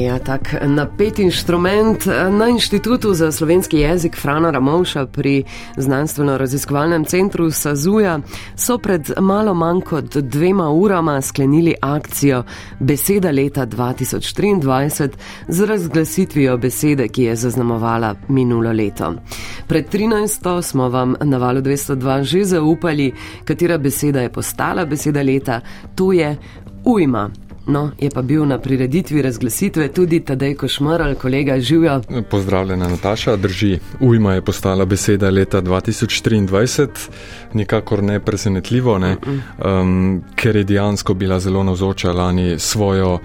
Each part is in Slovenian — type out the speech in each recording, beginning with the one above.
Ja, tak napet inštrument na Inštitutu za slovenski jezik Frana Ramovša pri znanstveno-raziskovalnem centru Sazuja so pred malo manj kot dvema urama sklenili akcijo Beseda leta 2023 z razglasitvijo besede, ki je zaznamovala minulo leto. Pred 13. smo vam na valu 202 že zaupali, katera beseda je postala beseda leta, to je ujma. No, je pa bil na prireditvi razglasitve tudi Tadej Košmrl, kolega Živja. Pozdravljena Nataša, drži. Ujma je postala beseda leta 2023, nikakor ne presenetljivo, ne? Um, ker je dejansko bila zelo navzoča lani svojo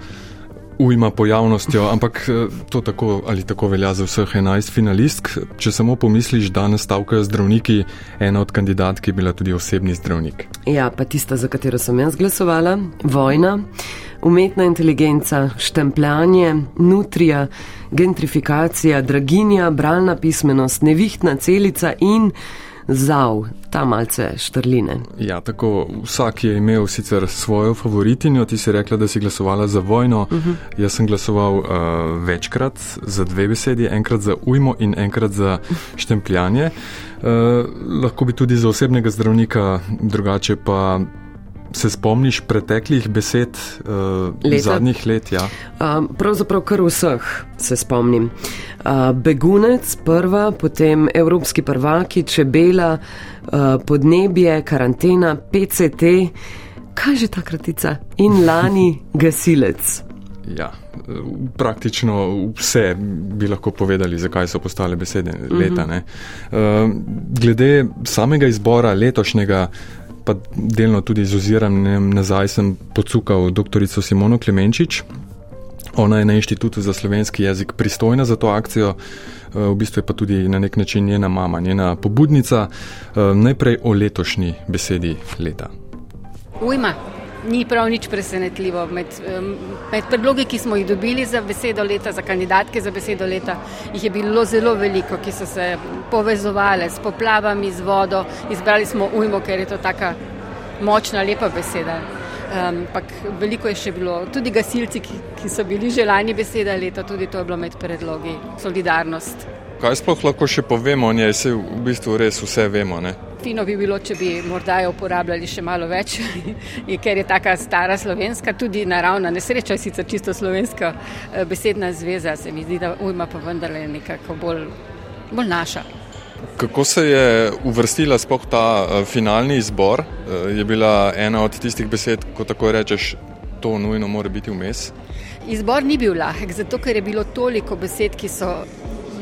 ujma pojavnostjo, ampak eh, to tako ali tako velja za vseh 11 finalistk. Če samo pomisliš, da nastavkajo zdravniki, ena od kandidatk je bila tudi osebni zdravnik. Ja, pa tista, za katero sem jaz glasovala, vojna, umetna inteligenca, štempljanje, nutrija, gentrifikacija, draginja, bralna pismenost, nevihtna celica in zav, ta malce štrline. Ja, tako vsak je imel sicer svojo favoritinjo, ti si rekla, da si glasovala za vojno. Uh -huh. Jaz sem glasoval uh, večkrat za dve besedi, enkrat za ujmo in enkrat za štempljanje. Uh, lahko bi tudi za osebnega zdravnika, drugače pa Se spomniš preteklih besed uh, zadnjih let? Ja? Uh, pravzaprav kar vseh se spomnim. Uh, begunec, prva, potem evropski prvaki, čebela, uh, podnebje, karantena, PCT, kaj že ta kratica, in lani gasilec. Ja, praktično vse bi lahko povedali, zakaj so postale besede leta. Uh -huh. uh, glede samega izbora letošnjega pa delno tudi z oziranjem nazaj sem pocukal dr. Simono Klemenčič. Ona je na inštitutu za slovenski jezik pristojna za to akcijo, eh, v bistvu je pa tudi na nek način njena mama, njena pobudnica. Eh, najprej o letošnji besedi leta. Ujma ni prav nič presenetljivo. Med, med predlogi, ki smo jih dobili za besedo leta, za kandidatke za besedo leta, jih je bilo zelo veliko, ki so se povezovali s poplavami, z vodo. Izbrali smo ujmo, ker je to tako močna, lepa beseda. Ampak um, veliko je še bilo, tudi gasilci, ki, ki so bili želani beseda leta, tudi to je bilo med predlogi, solidarnost. Kaj sploh lahko še povemo o njej, se v bistvu res vse vemo? Ne? Fino bi bilo, če bi morda jo uporabljali še malo več, ker je taka stara slovenska, tudi naravna nesreča, sicer čisto slovenska eh, besedna zveza, se mi zdi, da ujma pa vendarle nekako bolj, bolj naša. Kako se je uvrstila spoh ta eh, finalni izbor? Eh, je bila ena od tistih besed, ko tako rečeš, to nujno mora biti vmes? Izbor ni bil lahek, zato ker je bilo toliko besed, ki so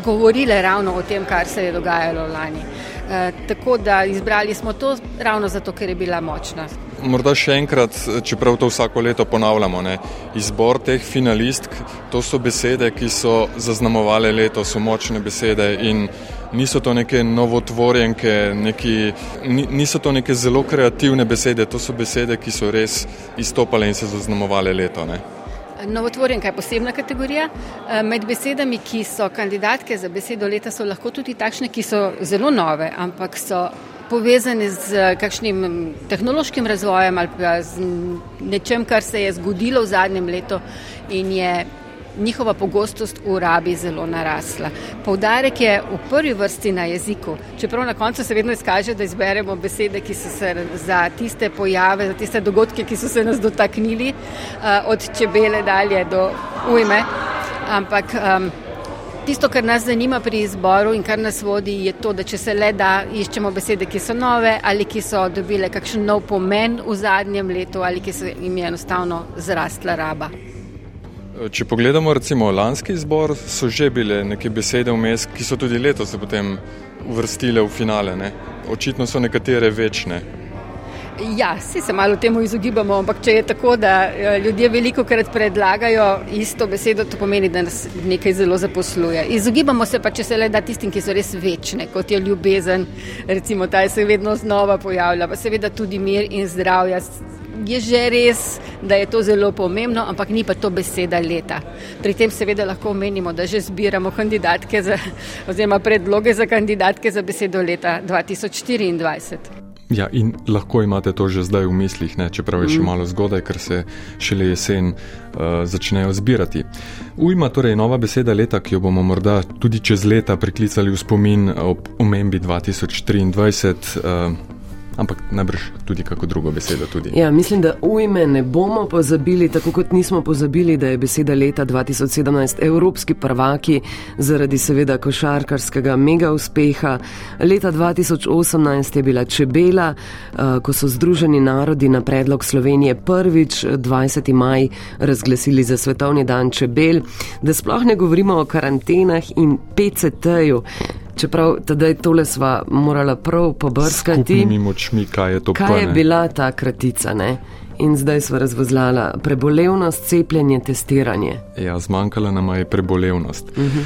govorile ravno o tem, kar se je dogajalo lani. E, tako da izbrali smo to ravno zato, ker je bila močna. Morda še enkrat, čeprav to vsako leto ponavljamo, ne? izbor teh finalistk, to so besede, ki so zaznamovale leto, so močne besede in niso to neke novotvorjenke, neki, niso to neke zelo kreativne besede, to so besede, ki so res izstopale in se zaznamovale leto. Ne? Novotvorjenka je posebna kategorija. Eh, med besedami, ki so kandidatke za besedo leta, so lahko tudi takšne, ki so zelo nove, ampak so povezane z kakšnim tehnološkim razvojem ali pa z nečem, kar se je zgodilo v zadnjem letu in je njihova pogostost v rabi zelo narasla. Poudarek je v prvi vrsti na jeziku, čeprav na koncu se vedno izkaže, da izberemo besede, ki so se za tiste pojave, za tiste dogodke, ki so se nas dotaknili, eh, od čebele dalje do ujme. Ampak um, tisto, kar nas zanima pri izboru in kar nas vodi, je to, da če se le da, iščemo besede, ki so nove ali ki so dobile kakšen nov pomen v zadnjem letu ali ki so jim je enostavno zrastla raba. Če pogledamo recimo lanski izbor, so že bile neke besede vmes, ki so tudi letos se potem uvrstile v finale. Ne? Očitno so nekatere večne. Ja, vsi se malo temu izogibamo, ampak če je tako, da eh, ljudje veliko krat predlagajo isto besedo, to pomeni, da nas nekaj zelo zaposluje. Izogibamo se pa, če se le da tistim, ki so res večne, kot je ljubezen, recimo ta se vedno znova pojavlja, pa seveda tudi mir in zdravje je že res, da je to zelo pomembno, ampak ni pa to beseda leta. Pri tem seveda lahko omenimo, da že zbiramo kandidatke za, oziroma predloge za kandidatke za besedo leta 2024. Ja, in lahko imate to že zdaj v mislih, ne? čeprav je še mm. malo zgodaj, ker se šele jesen uh, začnejo zbirati. Ujma torej nova beseda leta, ki jo bomo morda tudi čez leta priklicali v spomin ob omembi 2023. Uh, ampak najbrž tudi kako drugo besedo. Tudi. Ja, mislim, da ujme ne bomo pozabili, tako kot nismo pozabili, da je beseda leta 2017 evropski prvaki zaradi seveda košarkarskega mega uspeha. Leta 2018 je bila čebela, eh, ko so Združeni narodi na predlog Slovenije prvič 20. maj razglasili za svetovni dan čebel, da sploh ne govorimo o karantenah in PCT-ju. Čeprav tedaj tole sva morala prav pobrskati. Mi močmi, kaj je to kaj pa, je bila ta kratica, ne? In zdaj sva razvozlala prebolevnost, cepljenje, testiranje. Ja, zmanjkala nam je prebolevnost. Uh -huh.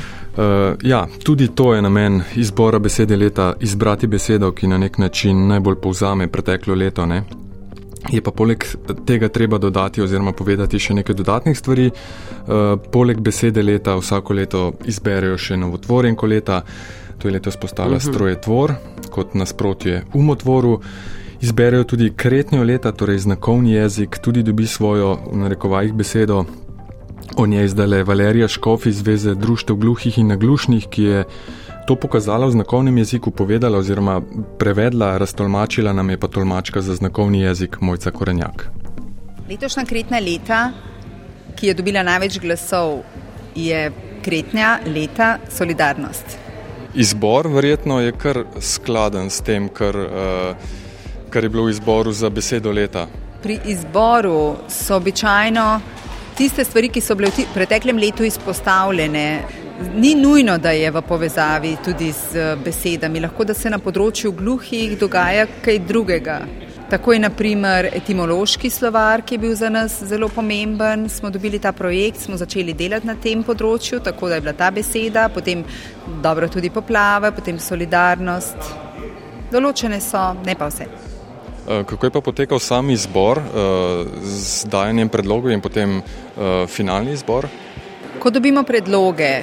uh, ja, tudi to je namen izbora besede leta, izbrati besedo, ki na nek način najbolj povzame preteklo leto. Ne? Je pa poleg tega treba dodati oziroma povedati še nekaj dodatnih stvari. Uh, poleg besede leta vsako leto izberejo še novotvorenko leta. To je letos postala uh mhm. -huh. strojetvor, kot nasprotje umotvoru. Izberejo tudi kretnjo leta, torej znakovni jezik, tudi dobi svojo, v narekovajih, besedo. O njej zdaj le Valerija Škof iz Zveze društev gluhih in naglušnih, ki je to pokazala v znakovnem jeziku, povedala oziroma prevedla, raztolmačila nam je pa tolmačka za znakovni jezik Mojca Korenjak. Letošnja kretna leta, ki je dobila največ glasov, je kretnja leta solidarnost izbor verjetno je kar skladen s tem, kar, uh, kar je bilo v izboru za besedo leta. Pri izboru so običajno tiste stvari, ki so bile v preteklem letu izpostavljene. Ni nujno, da je v povezavi tudi z besedami, lahko da se na področju gluhih dogaja kaj drugega. Tako je naprimer etimološki slovar, ki je bil za nas zelo pomemben. Smo dobili ta projekt, smo začeli delati na tem področju, tako da je bila ta beseda, potem dobro tudi poplave, potem solidarnost. Določene so, ne pa vse. Eh, kako je pa potekal sam izbor eh, z dajanjem predlogov in potem eh, finalni izbor? Ko dobimo predloge,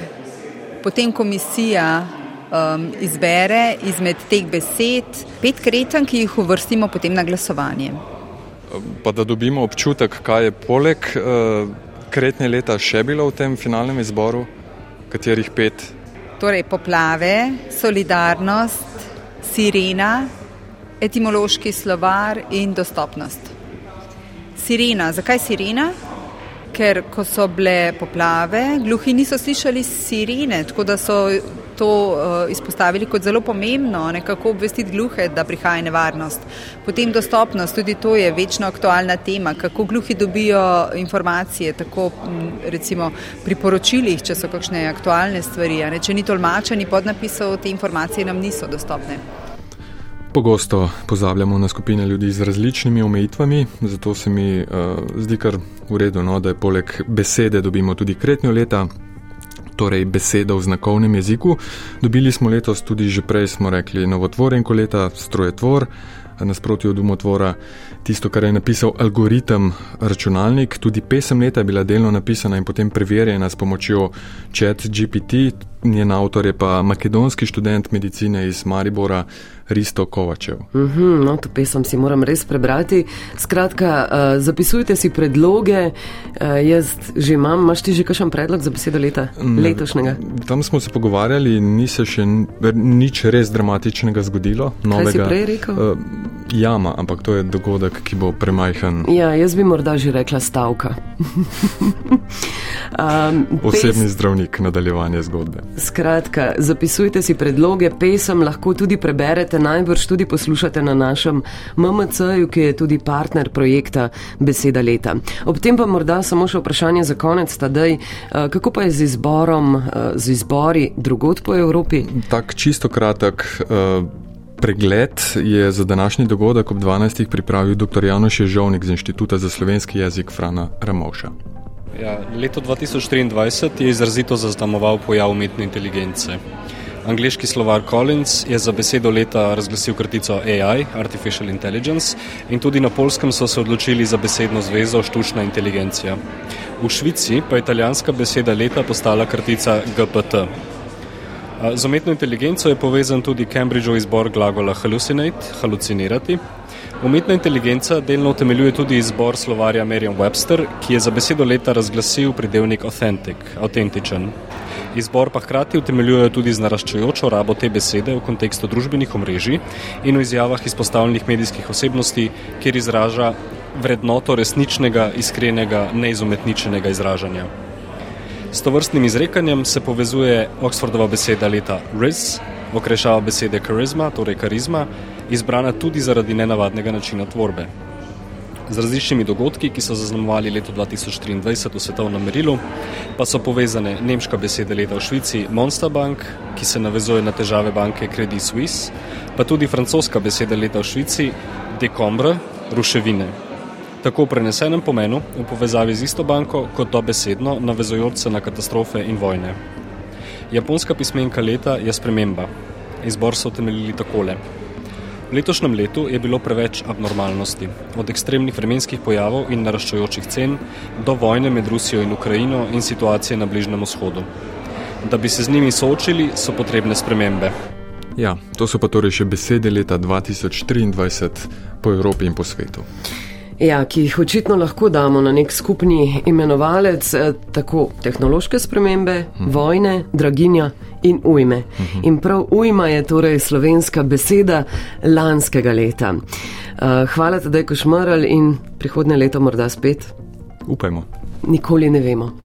potem komisija um, izbere izmed teh besed pet kreten, ki jih uvrstimo potem na glasovanje. Pa da dobimo občutek, kaj je poleg uh, kretne leta še bilo v tem finalnem izboru, katerih pet? Torej poplave, solidarnost, sirena, etimološki slovar in dostopnost. Sirena, zakaj sirena? Ker ko so bile poplave, gluhi niso slišali sirene, tako da so to uh, izpostavili kot zelo pomembno, nekako obvestiti gluhe, da prihaja nevarnost. Potem dostopnost, tudi to je večno aktualna tema, kako gluhi dobijo informacije, tako recimo pri poročilih, če so kakšne aktualne stvari, ne, če ni tolmača, ni podnapisov, te informacije nam niso dostopne. Pogosto pozabljamo na skupine ljudi z različnimi omejitvami, zato se mi uh, zdi kar v redu, no, da je poleg besede dobimo tudi kretnjo leta, torej besedo v znakovnem jeziku. Dobili smo letos tudi že prej, smo rekli, novotvorenko leta, strojetvor, nasprotju od umotvora, tisto, kar je napisal algoritem računalnik. Tudi pesem leta je bila delno napisana in potem preverjena s pomočjo chat GPT, njen avtor je pa makedonski študent medicine iz Maribora. Risto Kovačev. Mhm, -huh, no, to pesem si moram res prebrati. Skratka, uh, zapisujte si predloge. Uh, jaz že imam, imaš ti že kakšen predlog za besedo leta, ne, letošnjega? Tam smo se pogovarjali, ni se še nič res dramatičnega zgodilo. Novega. Kaj si prej rekel? Uh, jama, ampak to je dogodek, ki bo premajhen. Ja, jaz bi morda že rekla stavka. um, Osebni pes... zdravnik, nadaljevanje zgodbe. Skratka, zapisujte si predloge, pesem lahko tudi preberete te najbrž tudi poslušate na našem MMC-ju, ki je tudi partner projekta Beseda leta. Ob tem pa morda samo še vprašanje za konec, tadej, eh, kako pa je z izborom, eh, z izbori drugot po Evropi? Tak čisto kratek. Uh... Pregled je za današnji dogodek ob 12. pripravil dr. Janoš Ježovnik z Inštituta za slovenski jezik Frana Ramovša. Ja, leto 2023 je izrazito zaznamoval pojav umetne inteligence. Angliški slovar Collins je za besedo leta razglasil kratico AI, Artificial Intelligence, in tudi na polskem so se odločili za besedno zvezo Štučna inteligencija. V Švici pa je italijanska beseda leta postala kratica GPT. Z umetno inteligenco je povezan tudi Cambridgeov izbor glagola hallucinate, halucinirati. Umetna inteligenca delno utemeljuje tudi izbor slovarja Merriam-Webster, ki je za besedo leta razglasil pridevnik authentic, avtentičen. Izbor pa hkrati utemeljuje tudi z naraščajočo rabo te besede v kontekstu družbenih omrežij in v izjavah izpostavljenih medijskih osebnosti, kjer izraža vrednoto resničnega, iskrenega, neizumetničenega izražanja. S to vrstnim izrekanjem se povezuje Oxfordova beseda leta riz, okrešava besede karizma, torej karizma, izbrana tudi zaradi nenavadnega načina tvorbe. Z različnimi dogodki, ki so zaznamovali leto 2023 v svetovnem merilu, pa so povezane nemška beseda leta v Švici Monster Bank, ki se navezuje na težave banke Credit Suisse, pa tudi francoska beseda leta v Švici Decombre, ruševine. Tako v prenesenem pomenu v povezavi z isto banko, kot dobesedno navezujoč se na katastrofe in vojne. Japonska pismenka leta je sprememba. Izbor so temeljili takole. V letošnjem letu je bilo preveč abnormalnosti, od ekstremnih vremenskih pojavov in naraščajočih cen do vojne med Rusijo in Ukrajino in situacije na Bližnem vzhodu. Da bi se z njimi soočili, so potrebne spremembe. Ja, to so pa torej še besede leta 2023 po Evropi in po svetu. Ja, ki jih očitno lahko damo na nek skupni imenovalec, eh, tako tehnološke spremembe, hmm. vojne, draginja in ujme. Hmm. In prav ujma je torej slovenska beseda lanskega leta. Uh, hvala, da je košmaral in prihodne leto morda spet. Upajmo. Nikoli ne vemo.